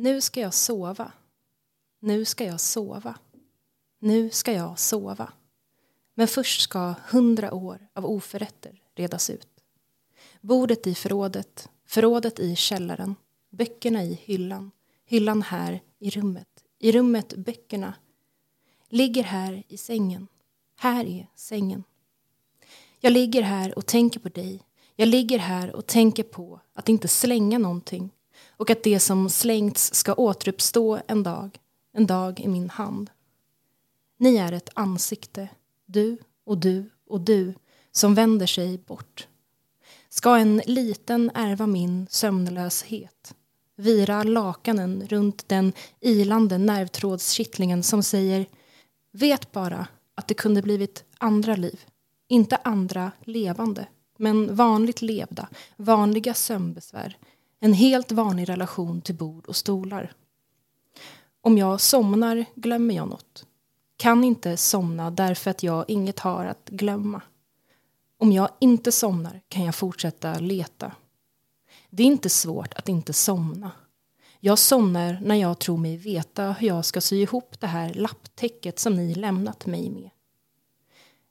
Nu ska jag sova. Nu ska jag sova. Nu ska jag sova. Men först ska hundra år av oförrätter redas ut. Bordet i förrådet, förrådet i källaren, böckerna i hyllan, hyllan här i rummet, i rummet böckerna. Ligger här i sängen, här är sängen. Jag ligger här och tänker på dig. Jag ligger här och tänker på att inte slänga någonting och att det som slängts ska återuppstå en dag, en dag i min hand. Ni är ett ansikte, du och du och du, som vänder sig bort. Ska en liten ärva min sömnlöshet? Vira lakanen runt den ilande nervtrådskittlingen som säger Vet bara att det kunde blivit andra liv. Inte andra levande, men vanligt levda, vanliga sömnbesvär. En helt vanlig relation till bord och stolar. Om jag somnar glömmer jag något. Kan inte somna därför att jag inget har att glömma. Om jag inte somnar kan jag fortsätta leta. Det är inte svårt att inte somna. Jag somnar när jag tror mig veta hur jag ska sy ihop det här lapptäcket som ni lämnat mig med.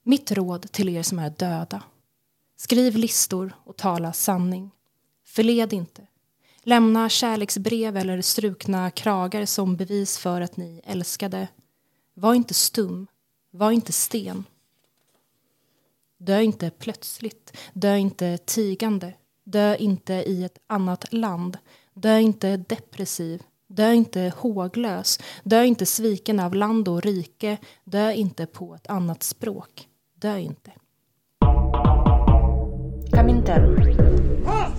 Mitt råd till er som är döda. Skriv listor och tala sanning. Förled inte. Lämna kärleksbrev eller strukna kragar som bevis för att ni älskade. Var inte stum. Var inte sten. Dö inte plötsligt. Dö inte tigande. Dö inte i ett annat land. Dö inte depressiv. Dö inte håglös. Dö inte sviken av land och rike. Dö inte på ett annat språk. Dö inte. Kaminter.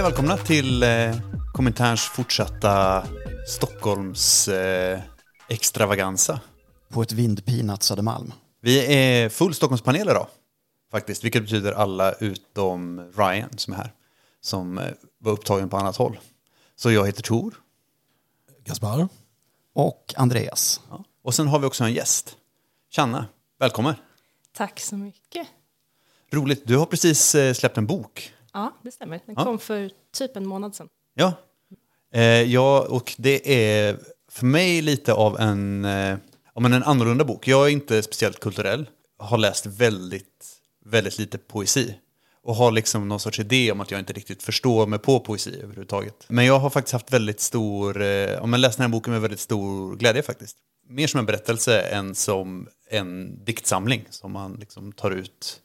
Hej och välkomna till eh, Kommentärs fortsatta Stockholms eh, extravaganza. på ett vindpinat Södermalm. Vi är full Stockholmspanel idag, faktiskt. Vilket betyder alla utom Ryan som är här. Som eh, var upptagen på annat håll. Så jag heter Tor. Gaspar. Och Andreas. Ja. Och sen har vi också en gäst. Channa, välkommen. Tack så mycket. Roligt, du har precis eh, släppt en bok. Ja, det stämmer. Den Ja. kom för typ en månad sedan. Ja. Eh, ja, och det är för mig lite av en, eh, men en annorlunda bok. Jag är inte speciellt kulturell, har läst väldigt, väldigt lite poesi. Och har liksom någon sorts idé om att jag inte riktigt förstår mig på poesi överhuvudtaget. Men jag har faktiskt haft väldigt stor, eh, ja, men läst den här boken med väldigt stor glädje faktiskt. Mer som en berättelse än som en diktsamling som man liksom tar ut,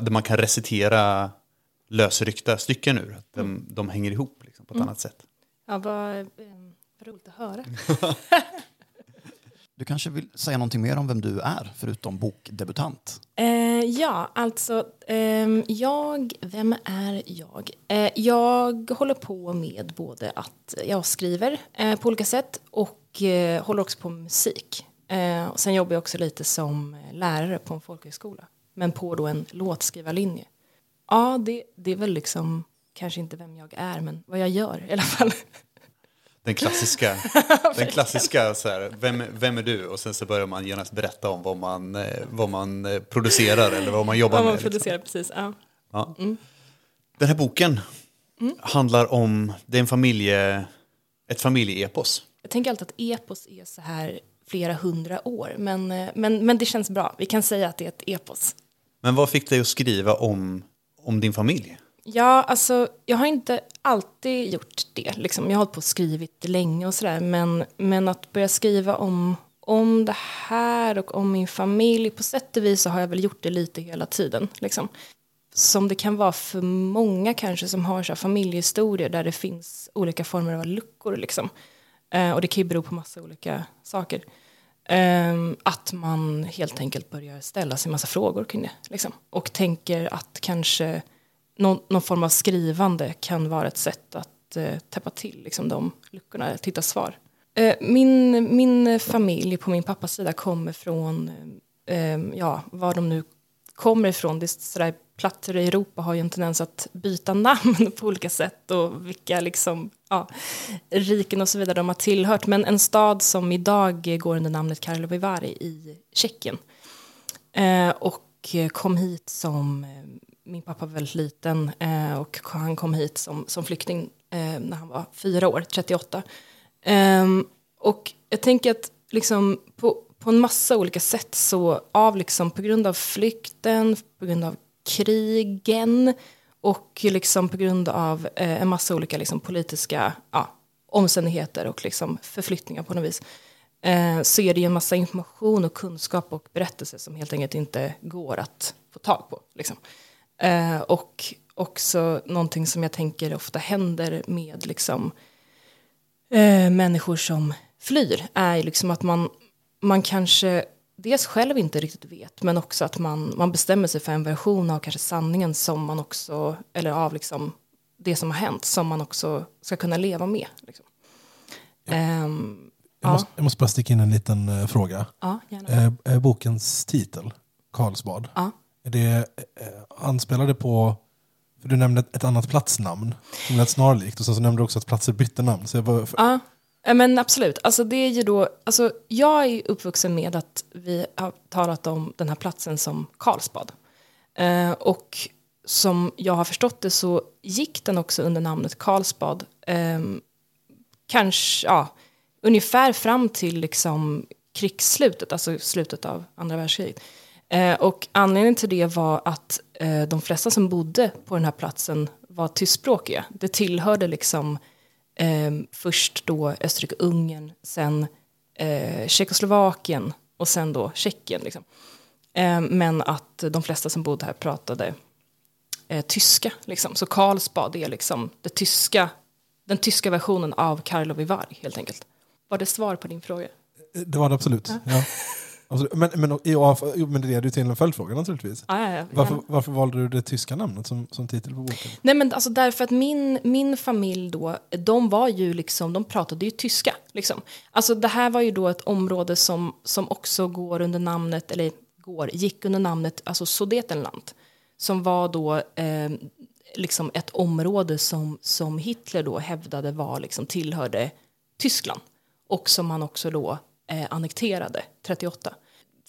där man kan recitera lösryckta stycken ur. Att de, de hänger ihop liksom, på ett annat sätt. Ja, vad, eh, vad roligt att höra. Du kanske vill säga någonting mer om vem du är, förutom bokdebutant? Eh, ja, alltså, ehm, jag, vem är jag? Eh, jag håller på med både att jag skriver eh, på olika sätt och eh, håller också på med musik. Eh, och sen jobbar jag också lite som lärare på en folkhögskola, men på då en låtskrivarlinje. Ja, det, det är väl liksom kanske inte vem jag är, men vad jag gör i alla fall. Den klassiska, den klassiska så här, vem, vem är du? Och sen så börjar man genast berätta om vad man, eh, vad man eh, producerar eller vad man jobbar Vad man med. liksom. producerar, precis. Ja. Ja. Den här boken handlar om, det är en familje, ett familjeepos. Jag tänker alltid att epos är så här flera hundra år, men, eh, men, men det känns bra. Vi kan säga att det är ett epos. Men vad fick dig att skriva om, om din familj? Ja, alltså jag har inte alltid gjort det. Liksom. Jag har hållit på och skrivit länge och sådär. Men, men att börja skriva om, om det här och om min familj. På sätt och vis så har jag väl gjort det lite hela tiden. Liksom. Som det kan vara för många kanske som har så här familjehistorier där det finns olika former av luckor. Liksom. Eh, och det kan ju bero på massa olika saker. Ehm, att man helt enkelt börjar ställa sig en massa frågor kring det. Liksom. Och tänker att kanske någon, någon form av skrivande kan vara ett sätt att eh, täppa till liksom, de luckorna, att hitta svar. Eh, min, min familj på min pappas sida kommer från, eh, ja, var de nu kommer ifrån. Det är sådär, Plattor i Europa har ju en tendens att byta namn på olika sätt och vilka liksom, ja, riken och så vidare de har tillhört. Men en stad som idag går under namnet Karlovy Vary i Tjeckien. Eh, och kom hit som, eh, min pappa var väldigt liten eh, och han kom hit som, som flykting eh, när han var fyra år, 38. Ehm, och jag tänker att liksom på, på en massa olika sätt så av liksom på grund av flykten, på grund av krigen och liksom på grund av eh, en massa olika liksom politiska ja, omständigheter och liksom förflyttningar på något vis eh, så är det ju en massa information och kunskap och berättelser som helt enkelt inte går att få tag på. Liksom. Eh, och också någonting som jag tänker ofta händer med liksom, eh, människor som flyr är liksom att man, man kanske dels själv inte riktigt vet men också att man, man bestämmer sig för en version av kanske sanningen som man också, eller av liksom det som har hänt som man också ska kunna leva med. Liksom. Ehm, Jag, ja, måste, jag måste bara sticka in en liten eh, fråga. ja, gärna. Eh, bokens titel, Karlsbad, Ja. är det eh, anspelade på, för du nämnde ett, annat platsnamn som lät snarlikt och sen så nämnde du också att platser bytte namn. Så jag bara, för, men absolut. Alltså det är ju då, alltså jag är ju uppvuxen med att vi har talat om den här platsen som Karlsbad. Eh, och som jag har förstått det så gick den också under namnet Karlsbad. Eh, kanske, ja, ungefär fram till liksom krigsslutet, alltså slutet av andra världskriget. Eh, och anledningen till det var att eh, de flesta som bodde på den här platsen var tyskspråkiga. Det tillhörde liksom eh, först då Österrike-Ungern, sen eh, Tjeckoslovakien och sen då Tjeckien. Liksom. Eh, men att de flesta som bodde här pratade eh, tyska. Liksom. Så Karlsbad är liksom det tyska, den tyska versionen av Karlovy Vary helt enkelt. Var det svar på din fråga? det var det absolut. Ja. Absolut. Men, men, ja, men det leder ju till en följdfråga naturligtvis. Ja, ja, ja. Varför, varför valde du det tyska namnet som, som titel på boken? Nej men alltså därför att min, min familj då, de var ju liksom, de pratade ju tyska liksom. Alltså det här var ju då ett område som, som också går under namnet, eller går, gick under namnet, alltså Sudetenland. Som var då eh, liksom ett område som, som Hitler då hävdade var liksom tillhörde Tyskland. Och som man också då eh, annekterade 38.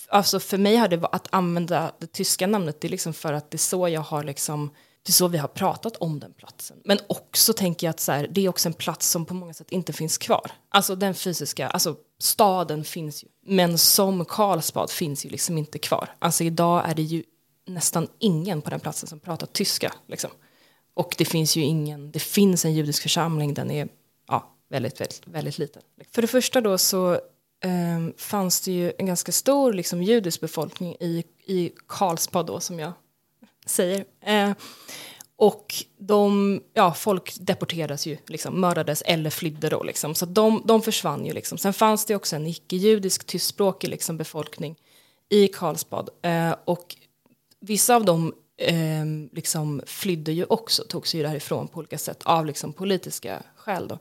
Alltså för mig har det varit att använda det tyska namnet, det är liksom för att det är så jag har liksom, det är så vi har pratat om den platsen. Men också tänker jag att så här, det är också en plats som på många sätt inte finns kvar. Alltså den fysiska, alltså staden finns ju. Men som Karlsbad finns ju liksom inte kvar. Alltså idag är det ju nästan ingen på den platsen som pratar tyska. Liksom. Och det finns ju ingen, det finns en judisk församling, den är ja, väldigt, väldigt, väldigt liten. För det första då så eh, fanns det ju en ganska stor liksom, judisk befolkning i, i Karlsbad då som jag säger. Eh, och de, ja, folk deporterades ju, liksom, mördades eller flydde då. Liksom. Så de, de försvann ju. Liksom. Sen fanns det också en icke-judisk tyskspråkig liksom, befolkning i Karlsbad. Eh, och vissa av dem eh, liksom flydde ju också, tog sig ju därifrån på olika sätt av liksom politiska skäl. Då.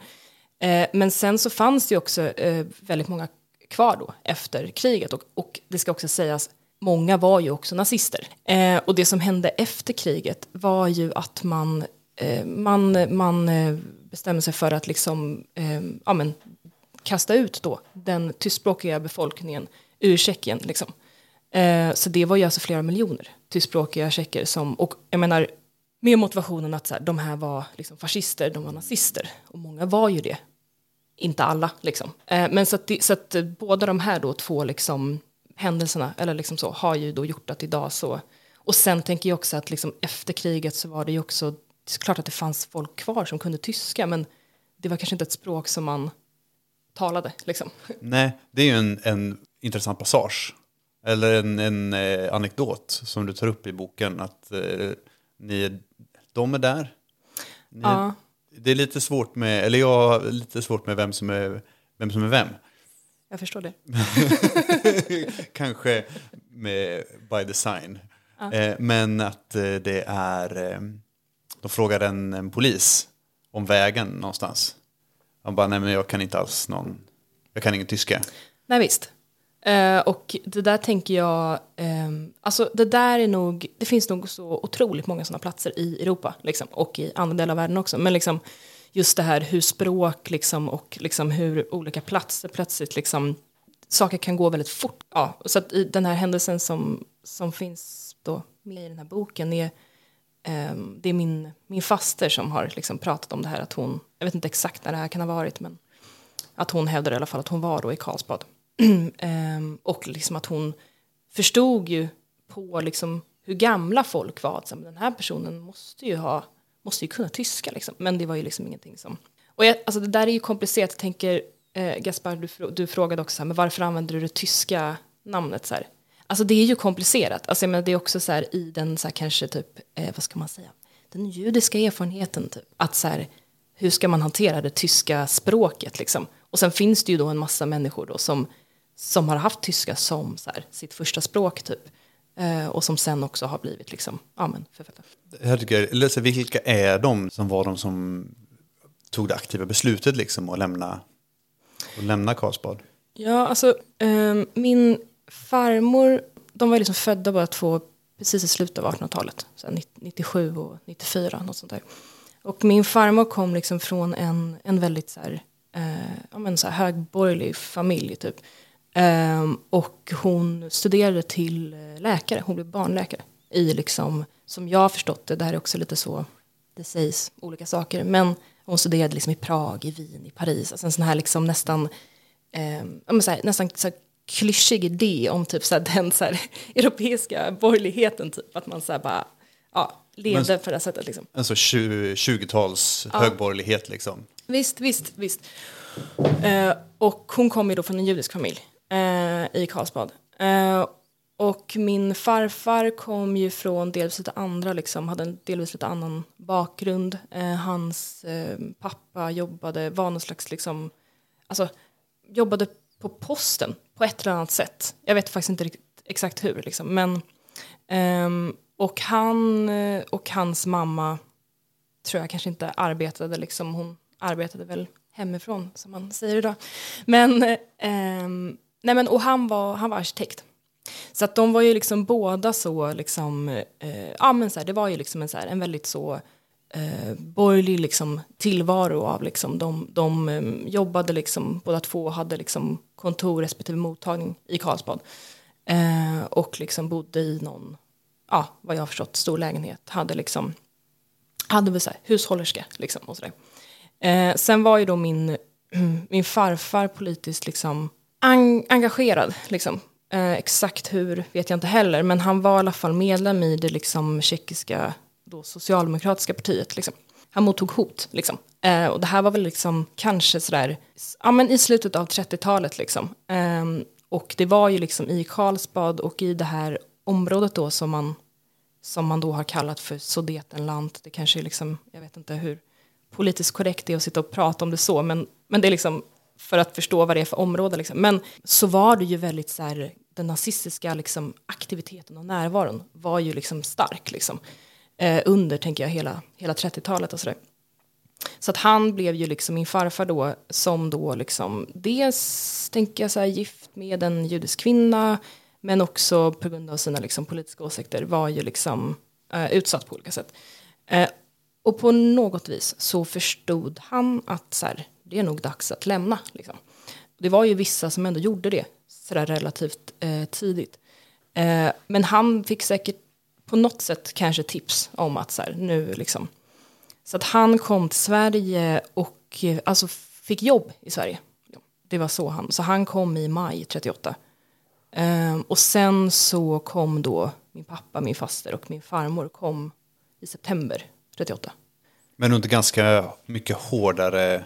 Eh, men sen så fanns det ju också eh, väldigt många kvar då efter kriget och, och det ska också sägas många var ju också nazister. Eh, och det som hände efter kriget var ju att man, eh, man, man eh, bestämde sig för att liksom, eh, ja, men, kasta ut då den tyskspråkiga befolkningen ur Tjeckien. Liksom. Eh, så det var ju alltså flera miljoner tyskspråkiga tjecker som, och jag menar, med motivationen att så här, de här var liksom fascister, de var nazister. Och många var ju det. Inte alla liksom. Eh, men så att, det, så att eh, båda de här då två liksom händelserna, eller liksom så, har ju då gjort att idag så, och sen tänker jag också att liksom efter kriget så var det ju också, det är klart att det fanns folk kvar som kunde tyska, men det var kanske inte ett språk som man talade liksom. Nej, det är ju en, en intressant passage. Eller en, en eh, anekdot som du tar upp i boken. Att eh, ni, de är där. Ni, Ja. Det är lite svårt med, eller jag har lite svårt med vem som är vem. Som är vem. jag förstår det. Kanske med by design. Eh, men att eh, det är, eh, de frågar en, en polis om vägen någonstans. Han bara, nej men jag kan inte alls någon, jag kan ingen tyska. Nej visst. Eh, och det där tänker jag, ehm, alltså det där är nog, det finns nog så otroligt många sådana platser i Europa liksom, och i andra delar av världen också. Men liksom just det här hur språk liksom, och liksom hur olika platser plötsligt liksom, saker kan gå väldigt fort. Ja, så att i den här händelsen som, som finns då med i den här boken är ehm, det är min, min faster som har liksom pratat om det här att hon, jag vet inte exakt när det här kan ha varit men att hon hävdar i alla fall att hon var då i Karlsbad. Ehm, och liksom att hon förstod ju på liksom hur gamla folk var. Att den här personen måste ju, ha, måste ju kunna tyska. Liksom. Men det var ju liksom ingenting som... Och jag, alltså det där är ju komplicerat. Jag tänker, eh, Gaspar, du, du frågade också här, men varför använder du det tyska namnet? Så här? Alltså det är ju komplicerat. Alltså, jag menar, det är också så här i den så här, kanske typ, eh, vad ska man säga, den judiska erfarenheten. Typ, att så här, hur ska man hantera det tyska språket liksom? Och sen finns det ju då en massa människor då som, som har haft tyska som så här, sitt första språk typ. Eh, och som sen också har blivit liksom, ja men författare. Jag tycker, vilka är de som var de som tog det aktiva beslutet liksom att lämna, att lämna Karlsbad? Ja, alltså ehm, min farmor, de var liksom födda bara två precis i slutet av 1800-talet. Så här 90 97 och 94, något sånt där. Och min farmor kom liksom från en, en väldigt så här, eh, ja, men så här högborgerlig familj typ. Ehm, och hon studerade till eh, läkare, hon blev barnläkare. I liksom, som jag har förstått det, det här är också lite så, det sägs olika saker. Men hon studerade liksom i Prag, i Wien, i Paris. Alltså en sån här liksom nästan eh, ja, så här, nästan så här klyschig idé om typ så här, den så här, europeiska borgerligheten. Typ, att man så här bara ja, levde Men- på det sättet. Liksom. Alltså 20 20-tals högborgerlighet liksom. Visst, visst, visst. Eh, och hon kom ju då från en judisk familj eh, i Karlsbad. Eh, och min farfar kom ju från delvis lite andra, liksom, hade en delvis lite annan bakgrund. Eh, hans eh, pappa jobbade, var någon slags, liksom, alltså, jobbade på posten på ett eller annat sätt. Jag vet faktiskt inte riktigt exakt hur, liksom. men ehm, och han eh, och hans mamma tror jag kanske inte arbetade, liksom, hon arbetade väl hemifrån som man säger idag. Men, eh, ehm, nej men och han var, han var arkitekt. Så att de var ju liksom båda så, liksom, eh, ja men så här, det var ju liksom en, så här, en väldigt så eh, borgerlig liksom, tillvaro av liksom, de, de eh, jobbade liksom, båda två hade liksom kontor respektive mottagning i Karlsbad. Eh, och liksom bodde i någon, ja vad jag har förstått, stor lägenhet. Hade liksom, hade väl så här, hushållerska liksom och sådär. Eh, sen var ju då min, min farfar politiskt liksom en, engagerad liksom. Eh, exakt hur vet jag inte heller, men han var i alla fall medlem i det liksom tjeckiska då socialdemokratiska partiet. Liksom. Han mottog hot, liksom. Eh, och det här var väl liksom kanske sådär, ja men i slutet av 30-talet liksom. Eh, och det var ju liksom i Karlsbad och i det här området då som man, som man då har kallat för Sudetenland. Det kanske är liksom, jag vet inte hur politiskt korrekt det är att sitta och prata om det så, men, men det är liksom för att förstå vad det är för område. Liksom. Men så var det ju väldigt så här, den nazistiska liksom, aktiviteten och närvaron var ju liksom stark liksom. Eh, under, tänker jag, hela, hela 30-talet och sådär. Så att han blev ju liksom min farfar då, som då liksom, dels tänker jag så här, gift med en judisk kvinna, men också på grund av sina liksom, politiska åsikter var ju liksom eh, utsatt på olika sätt. Eh, och på något vis så förstod han att så här, det är nog dags att lämna. Liksom. Det var ju vissa som ändå gjorde det så där relativt eh, tidigt. Eh, men han fick säkert på något sätt kanske tips om att så här, nu liksom. Så att han kom till Sverige och eh, alltså fick jobb i Sverige. Det var så han, så han kom i maj 38. Eh, och sen så kom då min pappa, min faster och min farmor kom i september 38. Men under ganska mycket hårdare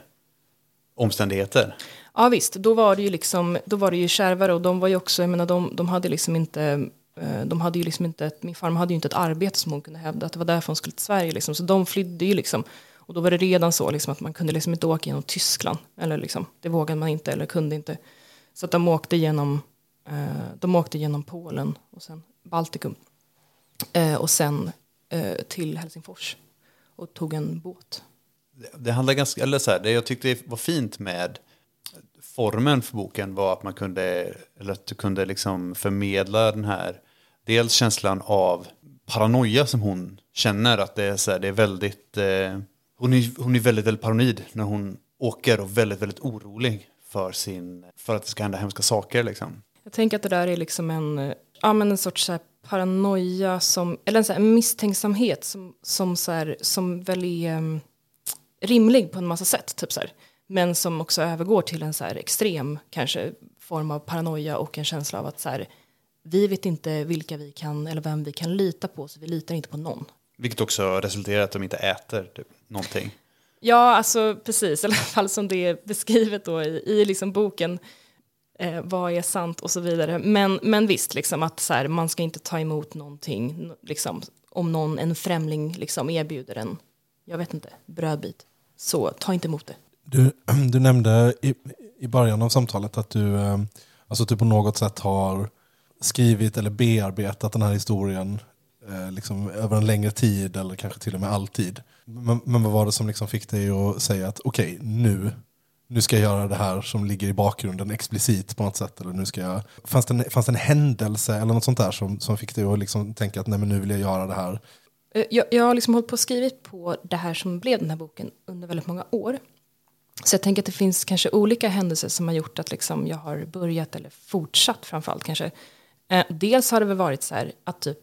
omständigheter. Ja visst, då var det ju liksom, då var det ju kärvare och de var ju också, jag menar de, de hade liksom inte, eh, de hade ju liksom inte, min farmor hade ju inte ett arbete som hon kunde hävda, att det var därför hon skulle till Sverige liksom, så de flydde ju liksom. Och då var det redan så liksom att man kunde liksom inte åka genom Tyskland, eller liksom, det vågade man inte eller kunde inte. Så att de åkte genom, eh, de åkte genom Polen och sen Baltikum. Eh, och sen till Helsingfors och tog en båt. Det handlar ganska, eller så här, det jag tyckte var fint med formen för boken var att man kunde, eller att du kunde liksom förmedla den här, dels känslan av paranoia som hon känner, att det är, så här, det är väldigt, eh, hon, är, hon är väldigt, väldigt paranoid när hon åker och väldigt, väldigt orolig för, sin, för att det ska hända hemska saker liksom. Jag tänker att det där är liksom en, ja, men en sorts så här paranoia, som, eller en, så här, en misstänksamhet som, som, så här, som väl är mm, rimlig på en massa sätt. Typ så här. Men som också övergår till en så här extrem kanske form av paranoia och en känsla av att så här, vi vet inte vilka vi kan eller vem vi kan lita på så vi litar inte på någon. Vilket också resulterar i att de inte äter typ, någonting. Ja, alltså precis, i alla fall som det är beskrivet då i, i liksom boken. Eh, vad är sant och så vidare. Men, men visst, liksom att så här, man ska inte ta emot någonting, liksom, om någon, en främling liksom erbjuder en, jag vet inte, brödbit. Så ta inte emot det. Du, du nämnde i, i början av samtalet att du, eh, alltså du på något sätt har skrivit eller bearbetat den här historien eh, liksom över en längre tid eller kanske till och med alltid. Men, men vad var det som liksom fick dig att säga att okej, nu, nu ska jag göra det här som ligger i bakgrunden explicit på något sätt? Eller nu ska jag, fanns, det en, fanns det en händelse eller något sånt där som, som fick dig att liksom tänka att nej, men nu vill jag göra det här? Eh, jag, jag har liksom hållit på och skrivit på det här som blev den här boken under väldigt många år. Så jag tänker att det finns kanske olika händelser som har gjort att liksom jag har börjat eller fortsatt framförallt kanske. Eh, dels har det väl varit så här att typ,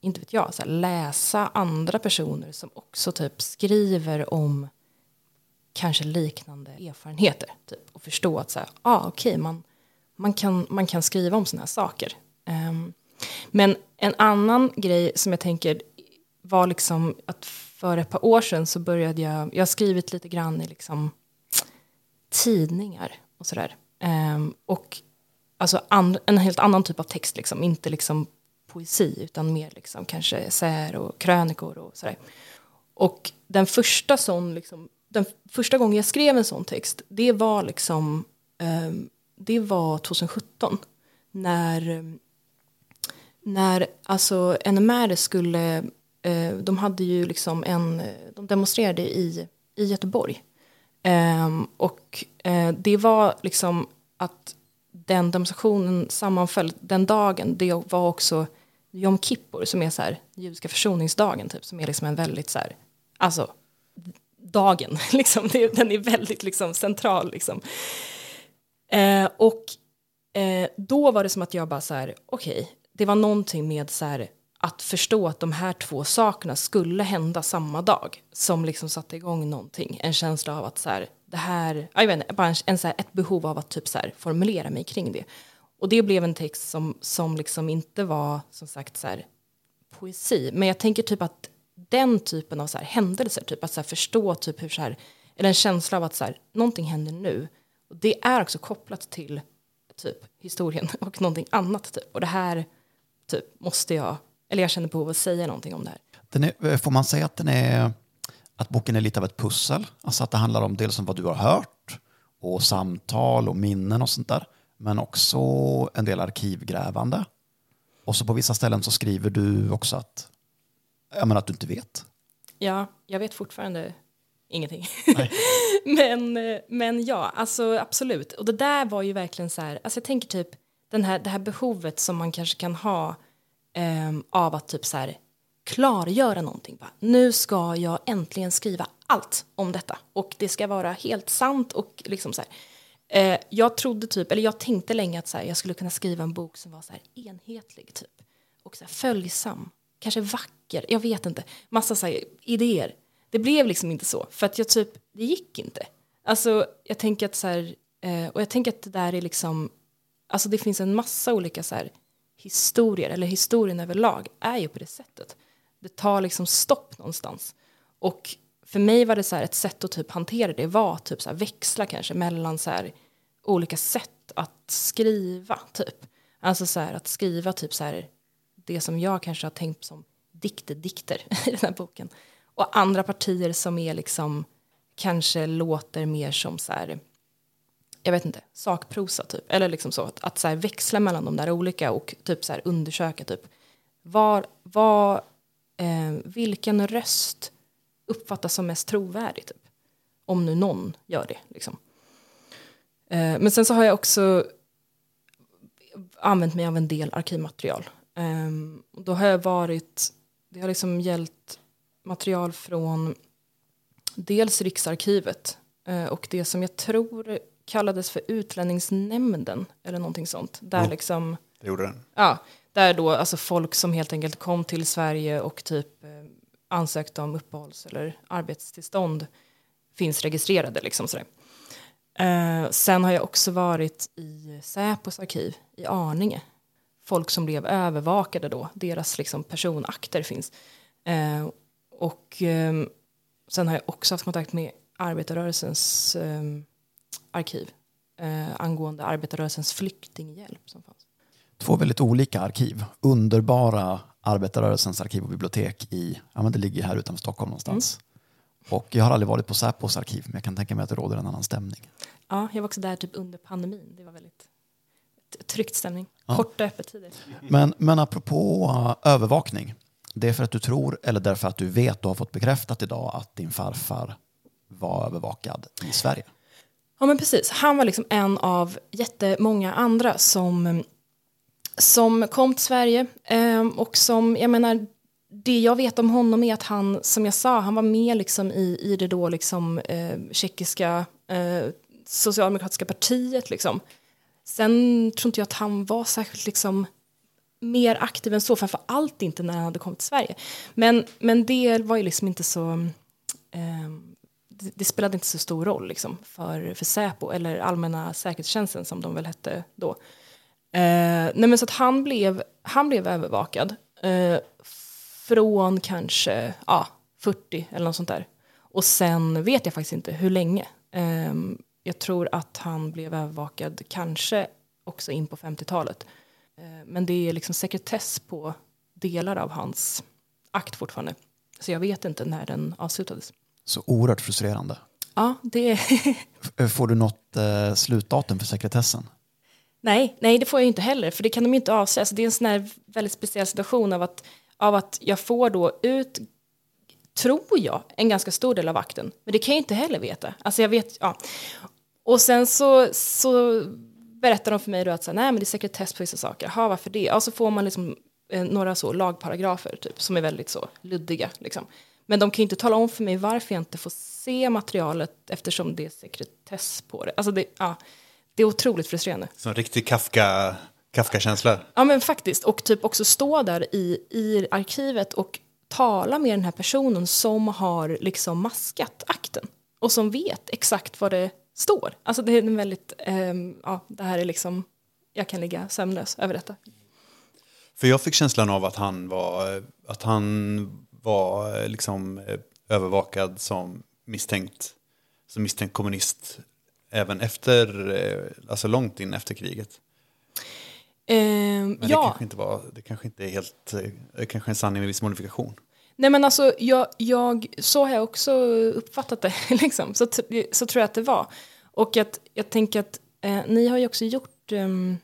inte vet jag, så här, läsa andra personer som också typ skriver om kanske liknande erfarenheter. Typ, och förstå att så här, ah, okej, man, man, kan, man kan skriva om sådana här saker. Ehm, men en annan grej som jag tänker var liksom att för ett par år sedan så började jag, jag har skrivit lite grann i liksom tidningar och sådär. Um, och alltså and, en helt annan typ av text, liksom, inte liksom poesi utan mer liksom kanske essäer och krönikor och sådär. Och den första sån, liksom, den första gången jag skrev en sån text, det var liksom, um, det var 2017. När, när alltså NMR skulle, eh, de hade ju liksom en, de demonstrerade i, i Göteborg. Eh, och eh, det var liksom att den demonstrationen sammanföll den dagen. Det var också Jom Kippur som är så här judiska försoningsdagen typ som är liksom en väldigt så här alltså dagen liksom det, den är väldigt liksom central liksom. Eh, och eh, då var det som att jag bara så här okej det var någonting med så här att förstå att de här två sakerna skulle hända samma dag som liksom satte igång någonting. En känsla av att så här, det här, jag vet inte, bara en, en, så här, ett behov av att typ så här, formulera mig kring det. Och det blev en text som, som liksom inte var som sagt så här, poesi. Men jag tänker typ att den typen av så här, händelser, typ att så här, förstå typ hur så här, eller en känsla av att så här, någonting händer nu. Och det är också kopplat till typ historien och någonting annat typ. Och det här typ måste jag, eller jag känner behov av att säga någonting om det här. Den är, får man säga att, den är, att boken är lite av ett pussel? Alltså att det handlar om dels om vad du har hört och samtal och minnen och sånt där. Men också en del arkivgrävande. Och så på vissa ställen så skriver du också att, jag menar att du inte vet. Ja, jag vet fortfarande ingenting. men, eh, men ja, alltså absolut. Och det där var ju verkligen så här, alltså jag tänker typ den här, det här behovet som man kanske kan ha eh, av att typ så här klargöra någonting. Bara, nu ska jag äntligen skriva allt om detta och det ska vara helt sant och liksom så här. Eh, jag trodde typ, eller jag tänkte länge att så här, jag skulle kunna skriva en bok som var så här enhetlig typ och så här följsam, kanske vacker, jag vet inte, massa så här idéer. Det blev liksom inte så för att jag typ, det gick inte. Alltså jag tänker att så här, eh, och jag tänker att det där är liksom, alltså det finns en massa olika så här historier, eller historien överlag är ju på det sättet. Det tar liksom stopp någonstans. Och för mig var det så här ett sätt att typ hantera det var typ så här växla kanske mellan så här olika sätt att skriva typ. Alltså så här att skriva typ så här det som jag kanske har tänkt som dikter, dikter i den här boken. Och andra partier som är liksom kanske låter mer som så här jag vet inte, sakprosa typ. Eller liksom så, att, att så här växla mellan de där olika och typ så här undersöka typ. Var, var, eh, vilken röst uppfattas som mest trovärdig typ. Om nu någon gör det liksom. Eh, men sen så har jag också använt mig av en del arkivmaterial. Um, då har jag varit, det har liksom gällt material från dels Riksarkivet eh, och det som jag tror kallades för Utlänningsnämnden eller någonting sånt. Där liksom, Det gjorde den. ja, där då alltså folk som helt enkelt kom till Sverige och typ eh, ansökte om uppehålls eller arbetstillstånd finns registrerade liksom sådär. Eh, sen har jag också varit i Säpos arkiv i Arninge. Folk som blev övervakade då, deras liksom personakter finns. Eh, och eh, sen har jag också haft kontakt med arbetarrörelsens eh, arkiv eh, angående arbetarrörelsens flyktinghjälp som fanns. Två väldigt olika arkiv. Underbara arbetarrörelsens arkiv och bibliotek i, ja men det ligger här utanför Stockholm någonstans. Och jag har aldrig varit på Säpos arkiv, men jag kan tänka mig att det råder en annan stämning. Ja, jag var också där typ under pandemin. Det var väldigt tryckt stämning. Korta öppettider. Men, men apropå uh, övervakning. Det är för att du tror, eller därför att du vet, du har fått bekräftat idag att din farfar var övervakad i Sverige. Ja men precis, han var liksom en av jättemånga andra som, mm, som kom till Sverige ehm, och som, jag menar, det jag vet om honom är att han, som jag sa, han var med liksom i, i det då liksom eh, tjeckiska eh, socialdemokratiska partiet liksom. Sen tror inte jag att han var särskilt liksom mer aktiv än så, framför allt inte när han hade kommit till Sverige. Men, men det var ju liksom inte så, eh, det, det spelade inte så stor roll liksom för, för Säpo eller allmänna säkerhetstjänsten som de väl hette då. Eh, nej men så att han blev, han blev övervakad eh, från kanske ja, 40 eller något sånt där. Och sen vet jag faktiskt inte hur länge. Eh, jag tror att han blev övervakad kanske också in på 50-talet. Eh, men det är liksom sekretess på delar av hans akt fortfarande. Så jag vet inte när den avslutades. Så oerhört frustrerande. Ja, det. Får du något eh, slutdatum för sekretessen? Nej, nej, det får jag inte heller, för det kan de inte avslöja. Så det är en sån här väldigt speciell situation av att, av att jag får då ut, tror jag, en ganska stor del av akten. Men det kan jag inte heller veta. Alltså jag vet, ja. Och sen så, så berättar de för mig då att så här, nej, men det är sekretess på vissa saker. Jaha, varför det? Ja, så får man liksom eh, några så lagparagrafer typ, som är väldigt så luddiga. Liksom. Men de kan ju inte tala om för mig varför jag inte får se materialet eftersom det är sekretess på det. Alltså det, ja, det är otroligt frustrerande. Som en riktig Kafka, Kafka-känsla. Ja men faktiskt, och typ också stå där i, i arkivet och tala med den här personen som har liksom maskat akten och som vet exakt vad det står. Alltså det är en väldigt, ehm, ja det här är liksom, jag kan ligga sömnlös över detta. För jag fick känslan av att han var, att han var liksom eh, övervakad som misstänkt, som misstänkt kommunist även efter, eh, alltså långt in efter kriget. Ehm, Men det, ja, kanske inte var, det kanske inte är helt, eh, det kanske en sanning med viss modifikation. nej men alltså jag, jag, så har jag också uppfattat det liksom. Så, så tror jag att det var. Och att jag tänker att eh, ni har ju också gjort, ehm,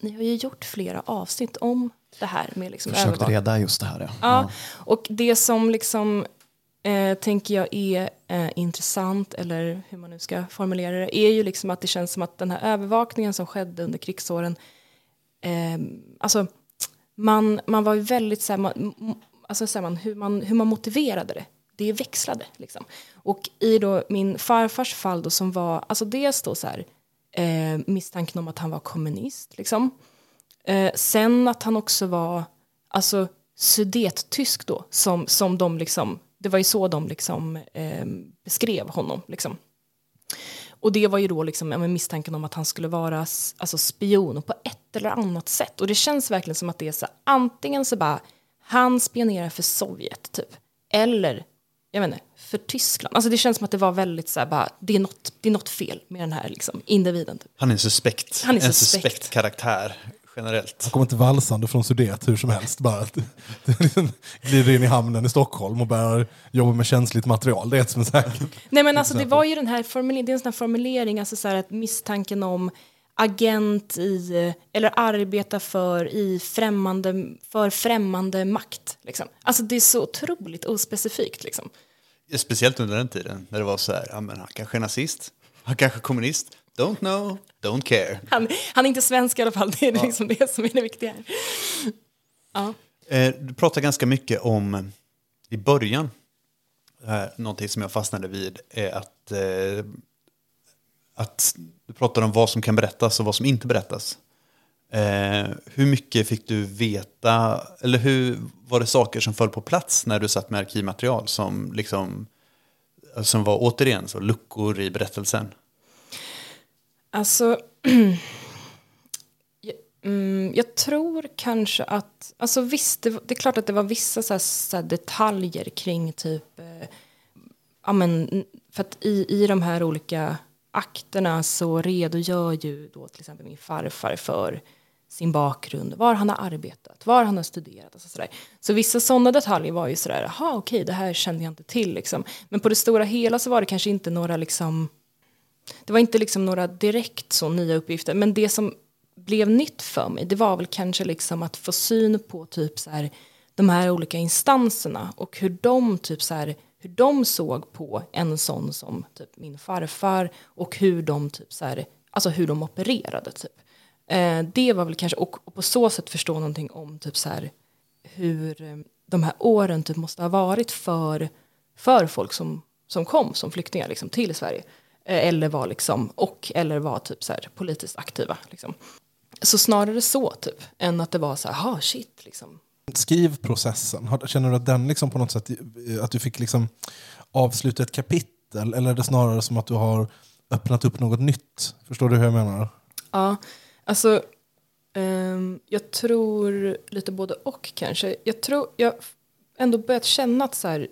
ni har ju gjort flera avsnitt om det här med liksom Försökte övervakning. reda just det här. Ja. Ja, och det som liksom eh, tänker jag är eh, intressant, eller hur man nu ska formulera det, är ju liksom att det känns som att den här övervakningen som skedde under krigsåren, eh, alltså man, man var ju väldigt så här, man, alltså säger man, hur, man, hur man motiverade det, det växlade liksom. Och i då min farfars fall då som var, alltså dels då så här, eh, misstanken om att han var kommunist liksom, Eh, sen att han också var alltså sudettysk då, som, som de liksom, det var ju så de liksom eh, beskrev honom liksom. Och det var ju då liksom, men misstanken om att han skulle vara alltså spion på ett eller annat sätt. Och det känns verkligen som att det är så antingen så bara, han spionerar för Sovjet typ, eller jag vet inte, för Tyskland. Alltså det känns som att det var väldigt så här, bara, det är något, det är något fel med den här liksom, individen. Typ. Han är en suspekt. Han är en suspekt. suspekt karaktär. Generellt. Han kommer inte valsande från Sudet hur som helst. Bara glider in i hamnen i Stockholm och börjar jobba med känsligt material. Det är ett som är säkert. Nej men alltså det var ju den här formuleringen, det är en sån här formulering, alltså så här att misstanken om agent i, eller arbeta för i främmande, för främmande makt. Liksom. Alltså det är så otroligt ospecifikt liksom. Speciellt under den tiden när det var så här, ja men han kanske är nazist, han kanske är kommunist, don't know, don't care. Han, han är inte svensk i alla fall, det är liksom det som är det viktiga. Ja. Eh, Du pratar ganska mycket om, i början, eh, någonting som jag fastnade vid är att, eh, att du pratar om vad som kan berättas och vad som inte berättas. Eh, hur mycket fick du veta, eller hur var det saker som föll på plats när du satt med arkivmaterial som, liksom, som var återigen så luckor i berättelsen? Alltså, jag, mm, jag tror kanske att, alltså visst, det, det är klart att det var vissa så här, så här detaljer kring typ, eh, ja men, för att i, i de här olika akterna så redogör ju då till exempel min farfar för sin bakgrund, var han har arbetat, var han har studerat. Alltså sådär. Så vissa sådana detaljer var ju sådär, jaha okej, det här kände jag inte till liksom. Men på det stora hela så var det kanske inte några liksom, det var inte liksom några direkt så nya uppgifter, men det som blev nytt för mig, det var väl kanske liksom att få syn på typ så här, de här olika instanserna och hur de typ så här, hur de såg på en sån som typ min farfar och hur de typ så här, alltså hur de opererade typ. Eh, det var väl kanske, och, och på så sätt förstå någonting om typ så här hur eh, de här åren typ måste ha varit för, för folk som, som kom som flyktingar liksom, till Sverige. Eh, eller var liksom, och eller var typ så här politiskt aktiva. Liksom. Så snarare så typ, än att det var så här, ha shit liksom. Skrivprocessen, har- känner du att den liksom på något sätt, eh, att du fick liksom avsluta ett kapitel? Eller är det snarare som att du har öppnat upp något nytt? Förstår du hur jag menar? Ja, alltså ehm, jag tror lite både och kanske. Jag tror jag ändå börjat känna att så här,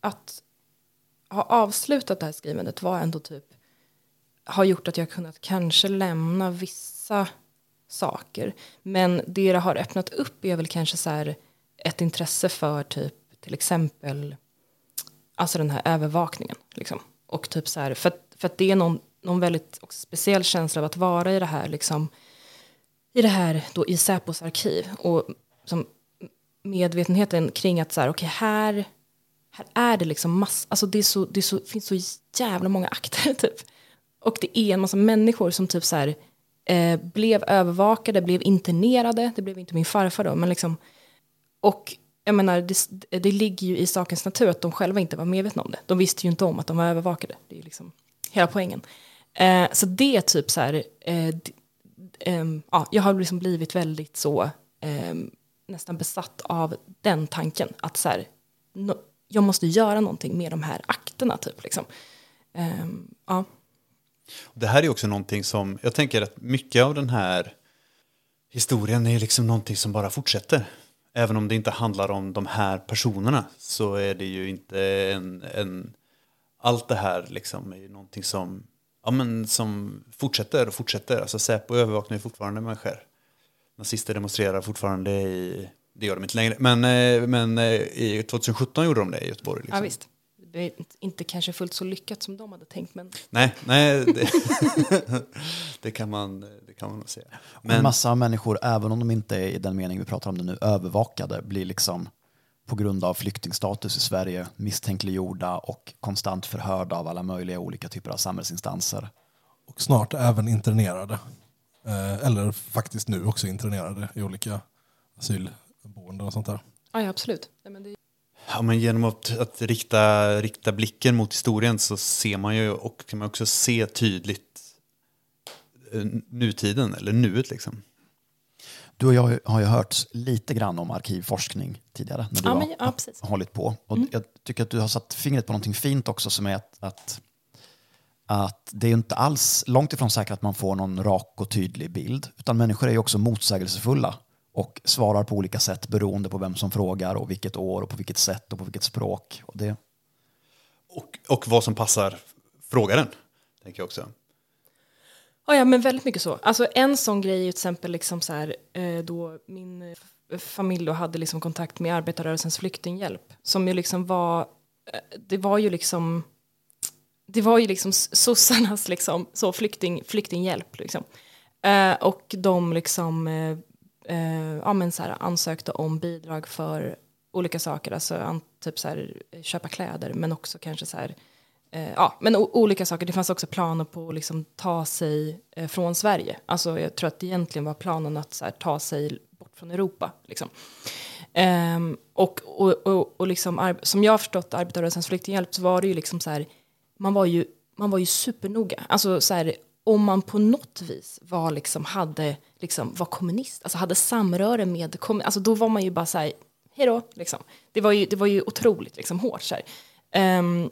att ha avslutat det här skrivandet var ändå typ har gjort att jag kunnat kanske lämna vissa saker. Men det det har öppnat upp är väl kanske så här ett intresse för typ till exempel alltså den här övervakningen. Liksom. Och typ så här, för, att- för att det är någon, någon väldigt speciell känsla av att vara i det här liksom i det här då i Säpos arkiv och som medvetenheten kring att så här, okej här, här är det liksom massa, alltså det, är så, det är så, finns så jävla många akter typ. Och det är en massa människor som typ så här eh, blev övervakade, blev internerade, det blev inte min farfar då, men liksom och jag menar, det, det ligger ju i sakens natur att de själva inte var medvetna om det. De visste ju inte om att de var övervakade. Det är ju liksom hela poängen. Eh, så det är typ så här, eh, d- ehm, ja, jag har liksom blivit väldigt så ehm, nästan besatt av den tanken. Att så här, no, jag måste göra någonting med de här akterna typ. Liksom. Um, ja. Det här är också någonting som, jag tänker att mycket av den här historien är liksom någonting som bara fortsätter. Även om det inte handlar om de här personerna så är det ju inte en, en allt det här liksom är ju någonting som, ja men som fortsätter och fortsätter. Alltså Säpo övervakar ju fortfarande människor. Nazister demonstrerar fortfarande i, det gör de inte längre, men, eh, men eh, i 2017 gjorde de det i Göteborg. Liksom. ja, visst. Det är inte- kanske fullt så lyckat som de hade tänkt, men Nej, nej det, det, kan man, det kan man nog säga. Och en Men, massa människor, även om de inte är i den mening vi pratar om det nu, övervakade, blir liksom på grund av flyktingstatus i Sverige misstänkliggjorda och konstant förhörda av alla möjliga olika typer av samhällsinstanser. Och snart även internerade. Eh, eller faktiskt nu också internerade i olika asylboenden och sånt där. ja, ja absolut. Nej, men det, ja, men genom att, att rikta, rikta blicken mot historien så ser man ju och kan man också se tydligt eh, nutiden, eller nuet liksom. Du och jag har ju hört lite grann om arkivforskning tidigare när du Ja, har men- ja, precis. hållit på. Och Jag tycker att du har satt fingret på någonting fint också som är att, att, att det är ju inte alls långt ifrån säkert att man får någon rak och tydlig bild. Utan människor är ju också motsägelsefulla och svarar på olika sätt beroende på vem som frågar och vilket år och på vilket sätt och på vilket språk. Och det, Och, och vad som passar frågaren, tänker jag också. Ja, ja, men väldigt mycket så. Alltså en sån grej är ju till exempel liksom så här, eh, då min familj då hade liksom kontakt med arbetarrörelsens flyktinghjälp. Som ju liksom var, eh, det var ju liksom, det var ju liksom sossarnas liksom, så flykting, flyktinghjälp liksom. Eh, och de liksom, eh, eh, ja men så här ansökte om bidrag för olika saker, alltså an, typ så här köpa kläder, men också kanske så här Eh, ja, men o- olika saker. Det fanns också planer på att liksom ta sig eh, från Sverige. Alltså, jag tror att det egentligen var planen att så här, ta sig bort från Europa. Liksom. Ehm, och och, och, och liksom, som jag har förstått arbetarrörelsens flyktinghjälp så var det ju liksom så här, man var ju, man var ju supernoga. Alltså så här, om man på något vis var liksom, hade, liksom, var kommunist, alltså hade samröre med kommunist, alltså då var man ju bara så här, hej då, liksom. Det var ju, det var ju otroligt liksom, hårt. Så här. Ehm,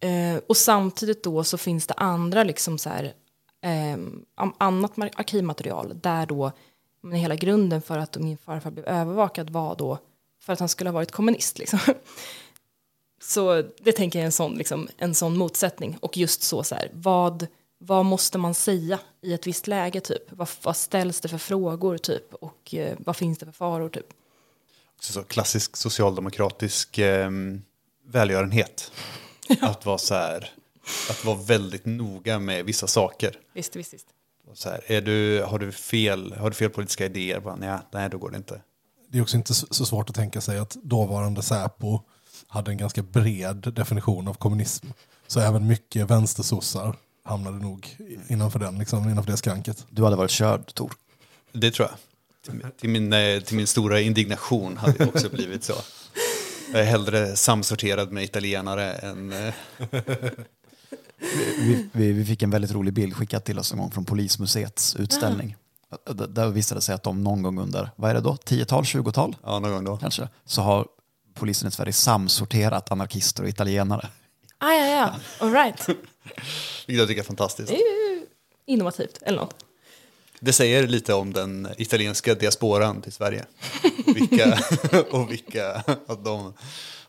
eh, och samtidigt då så finns det andra liksom så här, um, annat arkivmaterial där då men hela grunden för att min farfar blev övervakad var då för att han skulle ha varit kommunist. Liksom. Så det tänker jag är en sån, liksom, en sån motsättning. Och just så, så här, vad, vad måste man säga i ett visst läge typ? Vad, vad ställs det för frågor typ? Och eh, vad finns det för faror typ? Så klassisk socialdemokratisk eh, välgörenhet. Att vara så här, att vara väldigt noga med vissa saker. Visst, visst, visst. Så här, är du, har, du fel, har du fel politiska idéer? Bara, nej, nej, då går det inte. Det är också inte så så svårt att tänka sig att dåvarande Säpo hade en ganska bred definition av kommunism. Så även mycket vänstersossar hamnade nog innanför den, liksom, innanför det skranket. Du hade varit körd, Tor. Det tror jag. Till, till, min, till min stora indignation hade det också blivit så. Jag är hellre samsorterad med italienare än... eh, Vi, vi, vi fick en väldigt rolig bild skickad till oss en gång från Polismuseets utställning. D- Där visade det sig att de någon gång under, vad är det då, 10-tal, 20-tal Ja, någon gång då. kanske, så har polisen i Sverige samsorterat anarkister och italienare. Ah, ja, ja, all right. Vilket jag tycker är fantastiskt. Det är ju innovativt, eller något. Det säger lite om den italienska diasporan till Sverige. Vilka, och vilka, att de,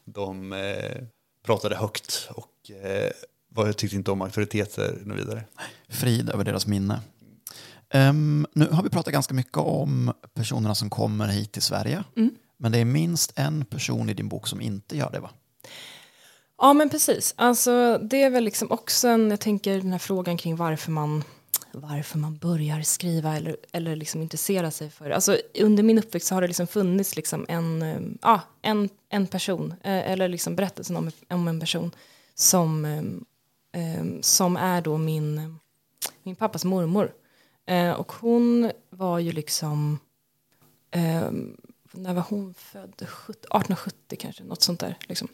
de eh, pratade högt och eh, tyckte inte om auktoriteter och vidare. Frid över deras minne. Ehm, nu har vi pratat ganska mycket om personerna som kommer hit till Sverige. Men det är minst en person i din bok som inte gör det va? Ja men precis, alltså det är väl liksom också en, jag tänker den här frågan kring varför man varför man börjar skriva eller, eller liksom intressera sig för alltså under min uppväxt så har det liksom funnits liksom en, eh, ah, en, en person eh, eller liksom berättelsen om, om en person som, eh, eh, som är då min, min pappas mormor eh, och hon var ju liksom eh, när var hon född? 1870 kanske, något sånt där. Liksom.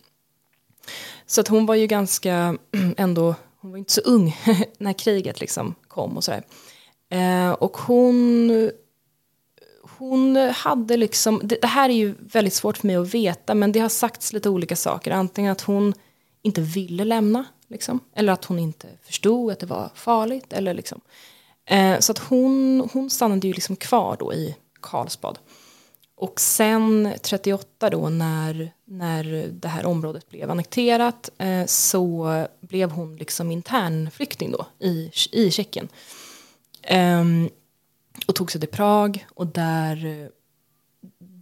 Så att hon var ju ganska ändå, hon var inte så ung när kriget liksom kom och sådär. Eh, och hon, hon hade liksom, det, det här är ju väldigt svårt för mig att veta men det har sagts lite olika saker. Antingen att hon inte ville lämna liksom, eller att hon inte förstod att det var farligt. Eller liksom. eh, så att hon, hon stannade ju liksom kvar då i Karlsbad. Och sen 38 då när, när det här området blev annekterat eh, så blev hon liksom internflykting då i, i Tjeckien. Ehm, och tog sig till Prag och där,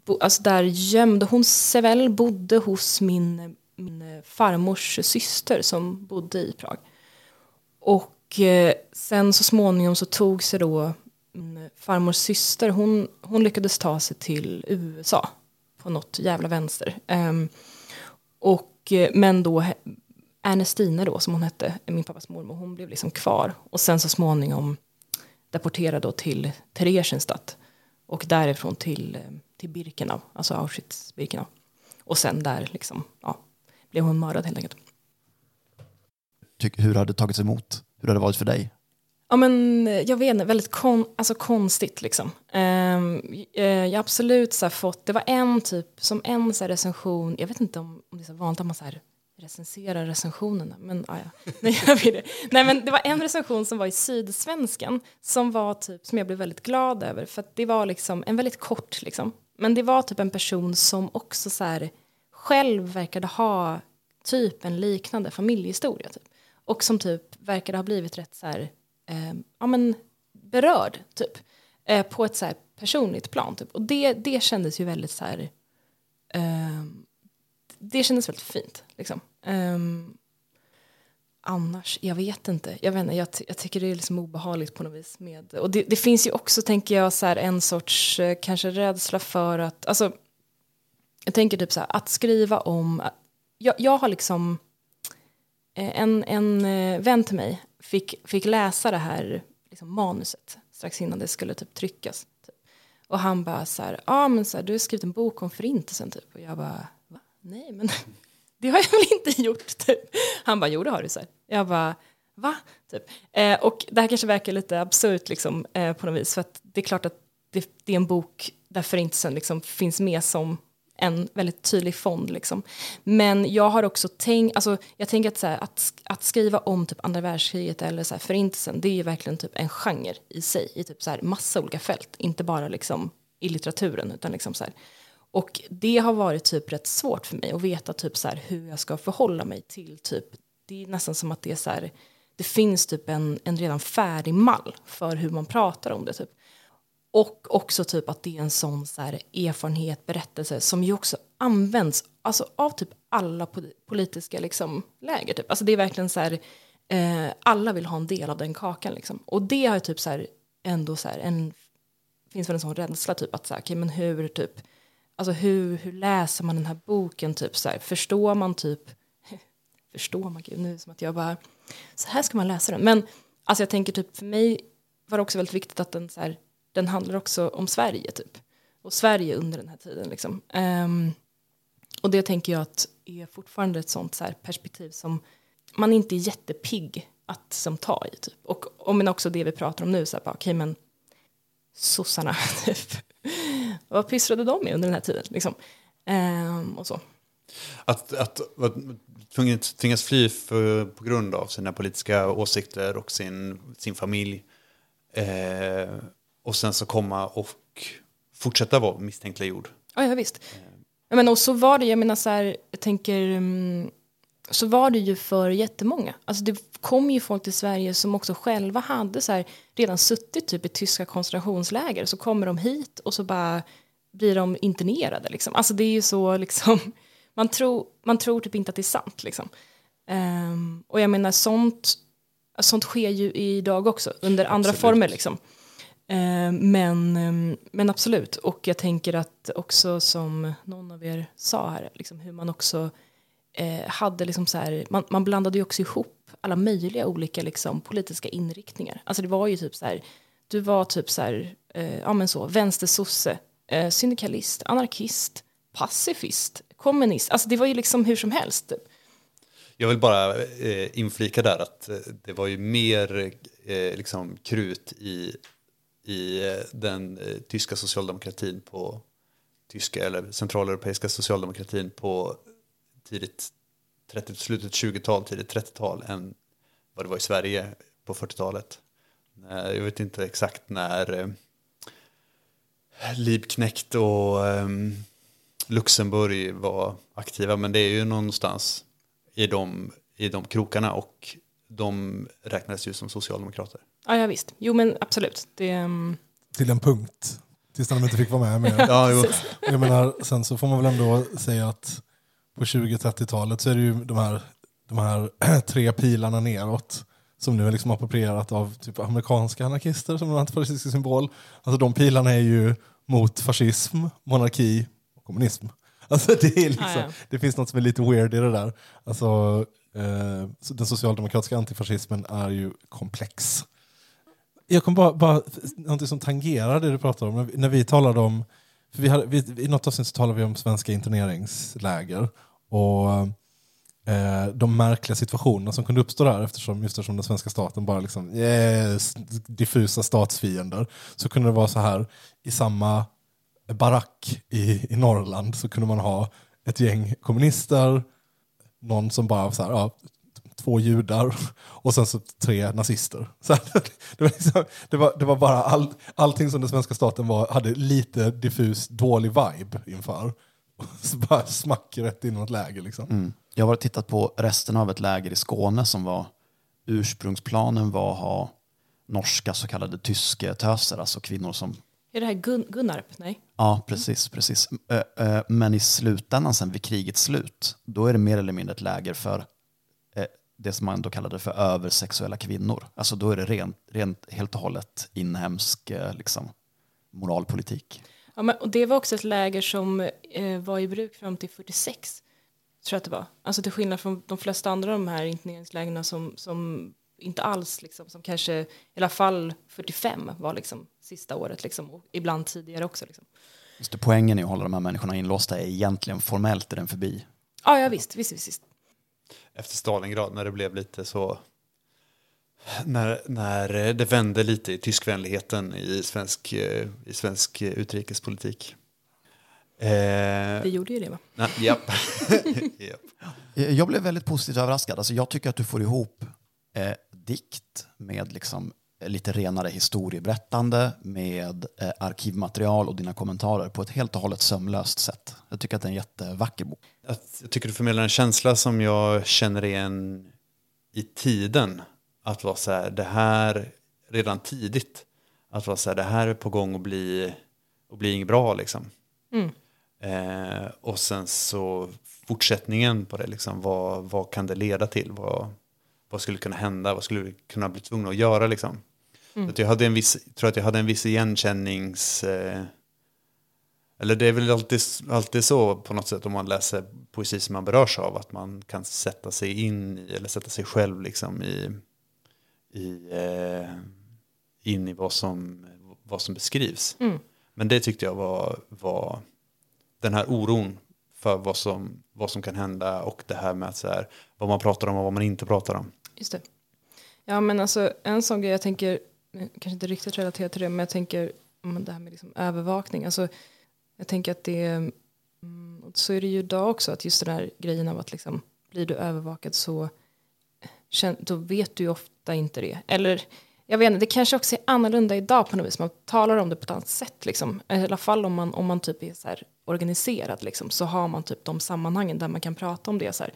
bo, alltså där gömde hon sig väl, bodde hos min, min farmors syster som bodde i Prag. Och eh, sen så småningom så tog sig då farmors syster, hon, hon lyckades ta sig till USA på något jävla vänster. Um, och, eh, men då Ernestina då, som hon hette, min pappas mormor, hon blev liksom kvar. Och sen så småningom deporterad då till Theresienstadt. Och därifrån till, eh, till Birkenau, alltså Auschwitz-Birkenau. Och sen där liksom, ja, blev hon mördad helt enkelt. Hur har det tagits emot? Hur har det varit för dig? Ja men eh, jag vet inte, väldigt kon, alltså konstigt liksom. Ehm, eh, jag har absolut så här fått, det var en typ, som en så här recension, jag vet inte om, om det är så vanligt att man så här recenserar recensionerna, men ah, ja, nej, jag vet det. Nej men det var en recension som var i Sydsvenskan som var typ, som jag blev väldigt glad över, för att det var liksom en väldigt kort liksom, men det var typ en person som också så här själv verkade ha typ en liknande familjehistoria typ. Och som typ verkade ha blivit rätt så här, eh, ja men berörd typ. Eh, på ett så här personligt plan typ. Och det, det kändes ju väldigt så här. eh, det kändes väldigt fint liksom. Ehm, annars, jag vet inte. Jag, vet inte jag, jag tycker det är liksom obehagligt på något vis. Med, och det, det finns ju också, tänker jag, så här, en sorts eh, kanske rädsla för att, alltså, jag tänker typ så här, att skriva om, jag, jag har liksom, eh, en, en eh, vän till mig fick, fick läsa det här liksom, manuset strax innan det skulle typ tryckas. Typ. Och han bara så här, ja ah, men så här, du har skrivit en bok om förintelsen typ. Och jag bara, va? Nej men det har jag väl inte gjort typ. Han bara, jo det har du så här. Jag bara, va? Typ. Eh, och det här kanske verkar lite absurt liksom, eh, på något vis. För att det är klart att det, det är en bok där förintelsen liksom finns med som en väldigt tydlig fond. Liksom. Men jag har också tänkt, alltså, jag tänker att, så här, att, att skriva om typ andra världskriget eller så här, förintelsen, det är ju verkligen typ en genre i sig, i typ så här, massa olika fält, inte bara liksom i litteraturen, utan liksom så här. Och det har varit typ rätt svårt för mig att veta typ så här, hur jag ska förhålla mig till typ, det är nästan som att det är så här, det finns typ en, en redan färdig mall för hur man pratar om det typ. Och också typ att det är en sån så här erfarenhet, berättelse som ju också används alltså, av typ alla politiska liksom, läger. Typ. Alltså det är verkligen så här, eh, alla vill ha en del av den kakan. Liksom. Och det har ju typ så här, ändå så här, en, finns väl en sån rädsla typ att så här, okay, men hur typ, alltså hur, hur läser man den här boken typ så här, förstår man typ, förstår man, gud nu som att jag bara, så här ska man läsa den. Men alltså jag tänker typ för mig var det också väldigt viktigt att den så här, den handlar också om Sverige typ. Och Sverige under den här tiden liksom. Um, och det tänker jag att är fortfarande ett sånt så här perspektiv som man inte är jättepigg att som ta i typ. Och, och men också det vi pratar om nu, så här, bara, okej men sossarna, typ. Vad pysslade de med under den här tiden liksom? Um, och så. Att, att att tvingas fly för, på grund av sina politiska åsikter och sin, sin familj. Eh, och sen så komma och fortsätta vara misstänkliggjord. Ja, ja visst. Jag menar, och så var det, jag menar så här, jag tänker, mm, så var det ju för jättemånga. Alltså det kom ju folk till Sverige som också själva hade så här, redan suttit typ i tyska koncentrationsläger. Så kommer de hit och så bara blir de internerade. Liksom. Alltså det är ju så liksom, man tror, man tror typ inte att det är sant. Liksom. Ehm, och jag menar sånt, sånt sker ju idag också under andra Absolut. former liksom. Eh, men, ehm, men absolut, och jag tänker att också som någon av er sa här, liksom hur man också eh, hade liksom så här, man, man blandade ju också ihop alla möjliga olika liksom politiska inriktningar. Alltså det var ju typ så här, du var typ så här, eh, ja men så, vänstersosse, eh, syndikalist, anarkist, pacifist, kommunist, alltså det var ju liksom hur som helst. Typ. Jag vill bara eh, inflika där att eh, det var ju mer eh, liksom krut i, i eh, den eh, tyska socialdemokratin på tyska eller centraleuropeiska socialdemokratin på tidigt 30, slutet 20-tal, tidigt 30-tal än vad det var i Sverige på 40-talet. Eh, jag vet inte exakt när Liebknecht och ehm, Luxemburg var aktiva men det är ju någonstans i de, i de krokarna och de räknades ju som socialdemokrater. Ja, ja visst, jo men absolut. Det, mm, Till en punkt. Tills de inte fick vara med mer. Ja, jo. Jag menar, sen så får man väl ändå säga att på 20-30-talet så är det ju de här, de här tre pilarna neråt som nu är liksom approprierat av typ amerikanska anarkister som en antifascistisk symbol. Alltså de pilarna är ju mot fascism, monarki och kommunism. Alltså det, är liksom, Ah, ja. det finns något som är lite weird i det där. Alltså, eh, den socialdemokratiska antifascismen är ju komplex. Jag kom bara, bara någonting som tangerar det du pratar om. När vi, när vi talade om, för vi hade, vi, i något avsnitt så talade vi om svenska interneringsläger och eh, de märkliga situationerna som kunde uppstå där eftersom, just eftersom den svenska staten bara liksom, yes, diffusa statsfiender. Så kunde det vara så här, i samma barack i, i Norrland så kunde man ha ett gäng kommunister, någon som bara så här, ja, två judar och sen så tre nazister. Så det, var liksom, det, var, det var bara all, allting som den svenska staten var, hade lite diffus dålig vibe inför. Så bara smack rätt in i något läger liksom. Mm. Jag har tittat på resten av ett läger i Skåne som var ursprungsplanen var att ha norska så kallade tysketöser, alltså kvinnor som Är det här Gun Gunnarp? Nej. Ja, precis. precis. Men i slutändan, sen vid krigets slut, då är det mer eller mindre ett läger för det som man då kallade för översexuella kvinnor. Alltså då är det rent, rent helt och hållet inhemsk eh, liksom, moralpolitik. Ja, men, och det var också ett läger som eh, var i bruk fram till 46. Tror jag att det var. Alltså till skillnad från de flesta andra av de här interneringslägren som, som inte alls, liksom, som kanske i alla fall 45 var liksom sista året, liksom, och ibland tidigare också. Liksom. Just det, poängen i att hålla de här människorna inlåsta är egentligen formellt är den förbi. Ja, ja visst, visst, visst, visst. Efter Stalingrad när det blev lite så när, när det vände lite i tyskvänligheten i svensk, eh, i svensk utrikespolitik. Eh, Vi gjorde ju det va? nej, japp. japp. Jag blev väldigt positivt överraskad. Alltså jag tycker att du får ihop eh, dikt med liksom lite renare historieberättande med eh, arkivmaterial och dina kommentarer på ett helt och hållet sömlöst sätt. Jag tycker att det är en jättevacker bok. Jag tycker du förmedlar en känsla som jag känner igen i tiden. Att vara så här, det här redan tidigt. Att vara så här, det här är på gång att bli, att bli inget bra liksom. Mm. Eh, och sen så fortsättningen på det, liksom, vad, vad kan det leda till? Vad, vad skulle kunna hända? Vad skulle vi kunna bli tvungna att göra? Liksom? Så att jag hade en viss, tror att jag hade en viss igenkännings... Eh, eller det är väl alltid, alltid så på något sätt om man läser poesi som man berörs av, att man kan sätta sig in i, eller sätta sig själv liksom i, i, eh, in i vad som, vad som beskrivs. Mm. Men det tyckte jag var, var den här oron för vad som, vad som kan hända och det här med att så här, vad man pratar om och vad man inte pratar om. Just det. Ja, men alltså en sån grej jag tänker, Eh, kanske inte riktigt relaterat till det, men jag tänker om det här med liksom övervakning. Alltså, jag tänker att det, mm, så är det ju idag också, att just den här grejen av att liksom, blir du övervakad så eh, då vet du ju ofta inte det. Eller jag vet inte, det kanske också är annorlunda idag på något vis. Man talar om det på ett annat sätt. Liksom. I alla fall om man, om man typ är så här organiserad liksom, så har man typ de sammanhangen där man kan prata om det. Så här.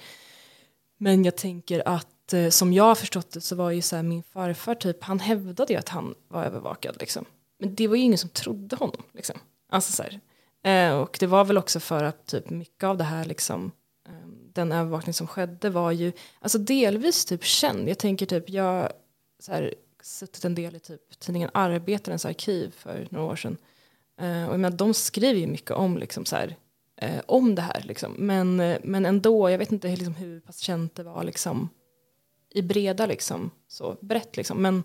Men jag tänker att att eh, som jag har förstått det så var ju så här min farfar typ, han hävdade ju att han var övervakad liksom. Men det var ju ingen som trodde honom liksom. Alltså så här. Eh, och det var väl också för att typ mycket av det här liksom eh, den övervakning som skedde var ju alltså delvis typ känd. Jag tänker typ jag så här, suttit en del i typ tidningen Arbetarens arkiv för några år sedan. Eh, och jag menar, de skriver ju mycket om liksom så här eh, om det här liksom. Men, eh, men ändå, jag vet inte liksom hur pass känt det var liksom i breda liksom så brett liksom. Men,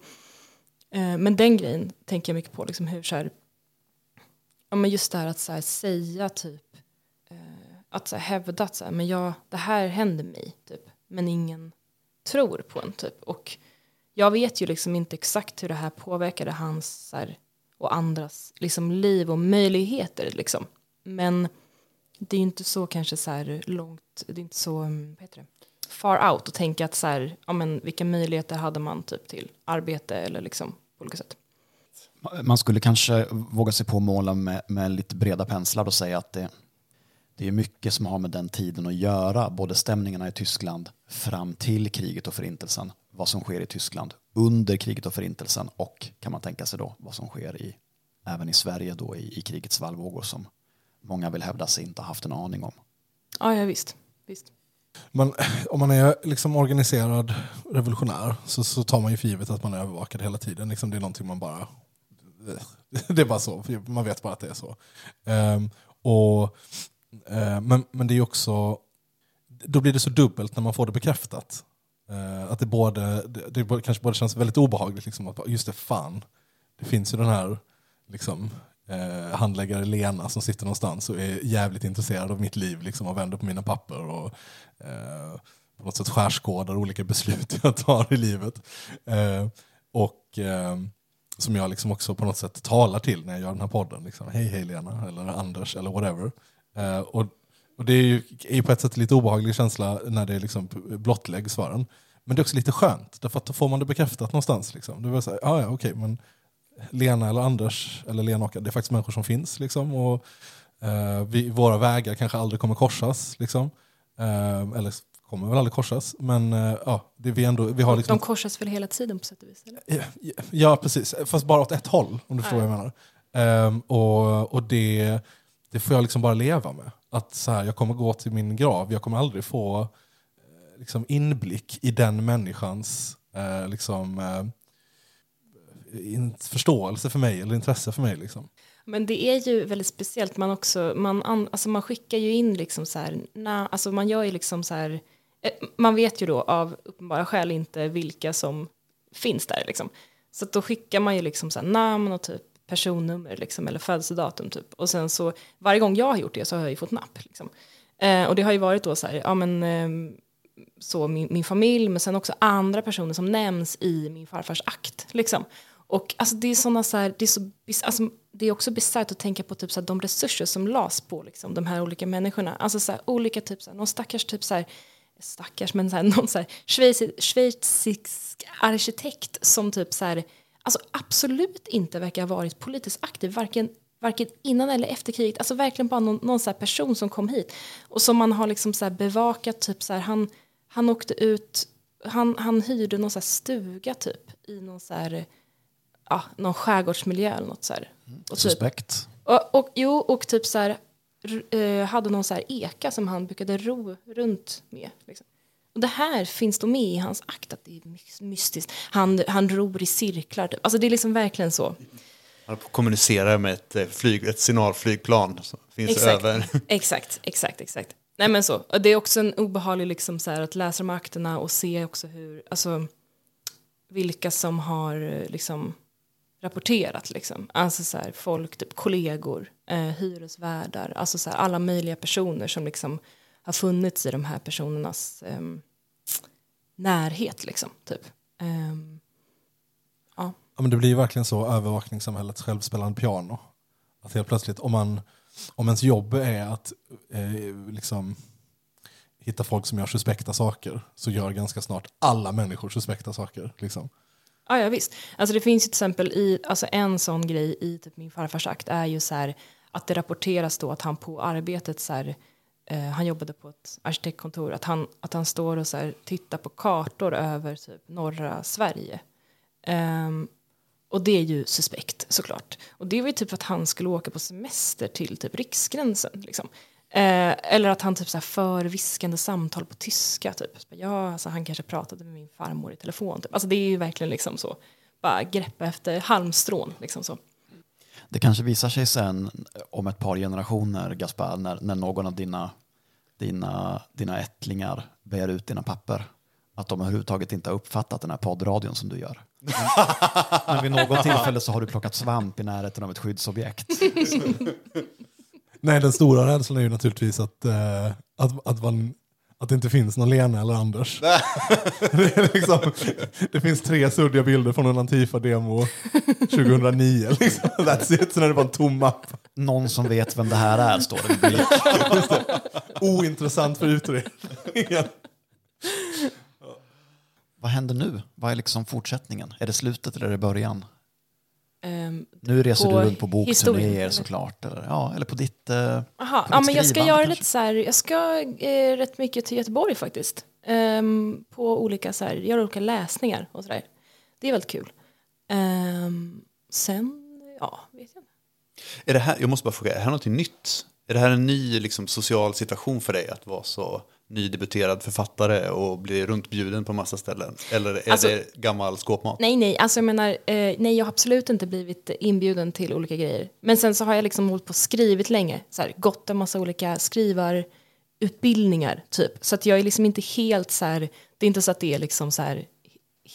eh, men den grejen tänker jag mycket på liksom hur så här ja men just det här att så här, säga typ eh, att så här, hävda att så här, men jag, det här händer mig typ. Men ingen tror på en typ. Och jag vet ju liksom inte exakt hur det här påverkade hans så här, och andras liksom liv och möjligheter liksom. Men det är ju inte så kanske så här långt det är inte så mm, vad heter det? Far out och tänka att så här ja men vilka möjligheter hade man typ till arbete eller liksom på olika sätt Man skulle kanske våga sig på att måla med, med lite breda penslar och säga att det, det är mycket som har med den tiden att göra. Både stämningarna i Tyskland fram till kriget och förintelsen, vad som sker i Tyskland under kriget och förintelsen och kan man tänka sig då vad som sker i, även i Sverige då i, i krigets svallvågor som många vill hävda sig inte haft en aning om. ja ja visst visst men om man är liksom organiserad revolutionär så, så tar man ju för givet att man är övervakad hela tiden. Liksom det är någonting man bara... Det är bara så, man vet bara att det är så. Um, och, uh, men, men det är också... Då blir det så dubbelt när man får det bekräftat. Uh, att det, både, det, det kanske både känns väldigt obehagligt, liksom, att just det, fan. Det finns ju den här liksom, eh, handläggare Lena som sitter någonstans och är jävligt intresserad av mitt liv liksom, och vänder på mina papper och eh, på något sätt skärskådar olika beslut jag tar i livet. Eh, och eh, som jag liksom också på något sätt talar till när jag gör den här podden. Liksom. Hej hej Lena, eller Anders, eller whatever. Eh, och, och det är ju, är ju på ett sätt lite obehaglig känsla när det liksom blottläggs för en. Men det är också lite skönt, därför att då får man det bekräftat någonstans. Liksom. Det var så här, ah, ja okej, men Lena eller Anders, eller Lena och det är faktiskt människor som finns. Liksom, och, eh, vi, våra vägar kanske aldrig kommer korsas. Liksom. Eh, eller kommer väl aldrig korsas. Men eh, ja, det vi, ändå, vi har liksom... De korsas väl hela tiden på sätt och vis? Eller? Ja, Ja, precis. Fast bara åt ett håll, om du förstår vad jag menar. Ehm, och och det, det får jag liksom bara leva med. Att så här, jag kommer gå till min grav, jag kommer aldrig få eh, liksom, inblick i den människans eh, liksom, eh, förståelse för mig eller intresse för mig. Liksom. Men det är ju väldigt speciellt. Man, också, man, an, alltså man skickar ju in liksom så här, na, alltså man gör ju liksom så här, eh, man vet ju då av uppenbara skäl inte vilka som finns där liksom. Så då skickar man ju liksom så här namn och typ personnummer liksom, eller födelsedatum typ. Och sen så varje gång jag har gjort det så har jag ju fått napp liksom. Eh, och det har ju varit då så här, ja men eh, så min, min familj men sen också andra personer som nämns i min farfars akt liksom. Och alltså det är såna så här, det är så alltså, det är också bisarrt att tänka på typ så här, de resurser som lades på liksom, de här olika människorna. Alltså så här, olika typ så här, någon stackars typ så här, stackars men så här, någon så här schweizisk, schweizisk arkitekt som typ så här, alltså absolut inte verkar ha varit politiskt aktiv, varken varken innan eller efter kriget, alltså verkligen bara någon, någon så här person som kom hit och som man har liksom så här bevakat, typ så här, han, han åkte ut, han, han hyrde någon så här stuga typ i någon så här, ja, någon skärgårdsmiljö eller något så här. Och, typ, Suspekt. och, och, jo, och typ så här, eh, hade någon så här eka som han brukade ro runt med. Liksom. Och det här finns då med i hans akt, att det är my- mystiskt. Han, han ror i cirklar, typ. Alltså det är liksom verkligen så. Han kommunicerar med ett, eh, flyg, ett signalflygplan som finns Exakt. över. Exakt, exakt, exakt. Nej men så. Och det är också en obehaglig liksom så här att läsa de akterna och se också hur, alltså vilka som har eh, liksom rapporterat liksom. Alltså så här folk, typ kollegor, eh, hyresvärdar, alltså så här alla möjliga personer som liksom har funnits i de här personernas eh, närhet liksom, typ. Eh, ja. Ja, men det blir ju verkligen så övervakningssamhällets självspelande piano. Att helt plötsligt, om, man, om ens jobb är att eh, liksom, hitta folk som gör suspekta saker, så gör ganska snart alla människor suspekta saker. Liksom. Ja, ja visst. Alltså det finns ju till exempel i, alltså en sån grej i typ min farfars akt är ju så här att det rapporteras då att han på arbetet så här, eh, han jobbade på ett arkitektkontor, att han, att han står och så här, tittar på kartor över typ norra Sverige. Um, och det är ju suspekt såklart. Och det var ju typ för att han skulle åka på semester till typ riksgränsen. Liksom. Eh, eller att han typ så här för viskande samtal på tyska. Typ. Ja, alltså han kanske pratade med min farmor i telefon. Typ. Alltså det är ju verkligen liksom så. Bara greppa efter halmstrån. Liksom så. Det kanske visar sig sen om ett par generationer, Gaspar, när, när någon av dina, dina, dina ättlingar ber ut dina papper. Att de överhuvudtaget inte har uppfattat den här poddradion som du gör. Men, men vid något tillfälle så har du plockat svamp i närheten av ett skyddsobjekt. Nej, den stora rädslan är ju naturligtvis att, eh, att, att, man, att det inte finns någon Lena eller Anders. det, är liksom, det finns tre suddiga bilder från en Antifa-demo 2009. Liksom. That's it, sen är det bara en tom mapp. Någon som vet vem det här är, står det. i bild. Ointressant för utredningen. Vad händer nu? Vad är liksom fortsättningen? Är det slutet eller är det början? Ehm, Nu reser du runt på bokturnéer såklart. Eller, ja, eller på ditt... Eh, Aha, på ja, ditt men jag ska göra kanske? lite så här, jag ska eh, rätt mycket till Göteborg faktiskt. Ehm, på olika så här, göra olika läsningar och sådär. Det är väldigt kul. Ehm, sen, ja, vet jag inte. Är det här, jag måste bara fråga, är det här något nytt? Är det här en ny liksom, social situation för dig att vara så nydebuterad författare och bli runtbjuden på massa ställen? Eller är Alltså- det gammal skåpmat? Nej, nej, alltså jag menar, eh, nej, jag har absolut inte blivit inbjuden till olika grejer. Men sen så har jag liksom hållit på och skrivit länge, så här, gått en massa olika skrivarutbildningar typ. Så att jag är liksom inte helt så här, det är inte så att det är liksom så här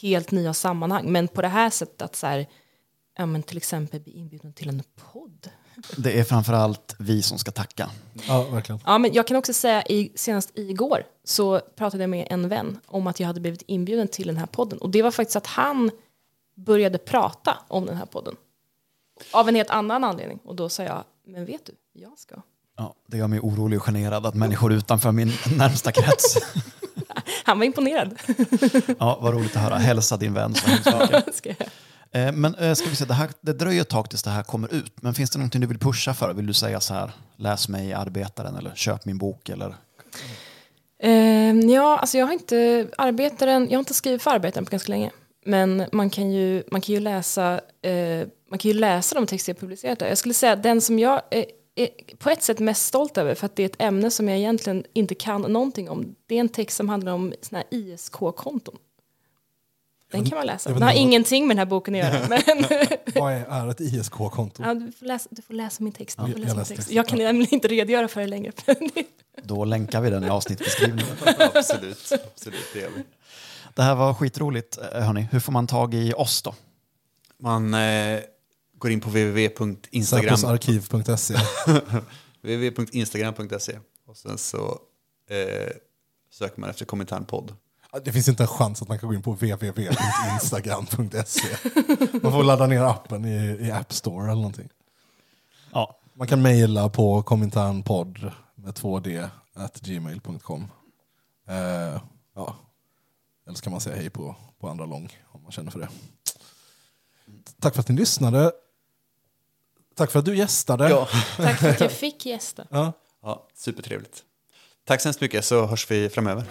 helt nya sammanhang. Men på det här sättet att så här, ja men till exempel bli inbjuden till en podd. Det är framförallt vi som ska tacka. Ja, verkligen. Ja, men jag kan också säga, i, senast igår så pratade jag med en vän om att jag hade blivit inbjuden till den här podden. Och det var faktiskt att han började prata om den här podden. Av en helt annan anledning. Och då sa jag, men vet du, jag ska. Ja, det gör mig orolig och generad att människor utanför min närmsta krets... Han var imponerad. Ja, vad roligt att höra. Hälsa din vän så hemskt mycket. Eh, men eh, ska vi se, det, här, det dröjer ett tag tills det här kommer ut. Men finns det någonting du vill pusha för? Vill du säga så här, läs mig i Arbetaren eller köp min bok eller? Ehm, ja, alltså jag har inte arbetaren, jag har inte skrivit för arbetaren på ganska länge. Men man kan ju, man kan ju läsa, eh, man kan ju läsa de texter jag publicerat där. Jag skulle säga den som jag är, är på ett sätt mest stolt över, för att det är ett ämne som jag egentligen inte kan någonting om. Det är en text som handlar om såna ISK-konton. Den kan man läsa. Den har vad- ingenting med den här boken att göra. Men Vad är, är ett ISK-konto? ja, du, får läsa, du får läsa min text. Ja, jag läsa min text. Jag kan nämligen inte redogöra för det längre. Då länkar vi den i avsnittbeskrivningen. absolut, absolut, det. Det här var skitroligt. Eh, Hörni, hur får man tag i oss då? Man eh, går in på www.instagram Säposarkiv.se. www.instagram.se och sen så eh, söker man efter kommentaren podd. Ja, Det finns inte en chans att man kan gå in på www.instagram.se. Man får ladda ner appen i, i App Store eller någonting. Ja, Man kan mejla på kominternpodd med 2d at gmail.com. Eh, ja. Eller ska man säga hej på, på andra lång om man känner för det. Tack för att ni lyssnade. Tack för att du gästade. Ja. Tack för att jag fick gästa. Ja. ja, supertrevligt. Tack så hemskt mycket så hörs vi framöver.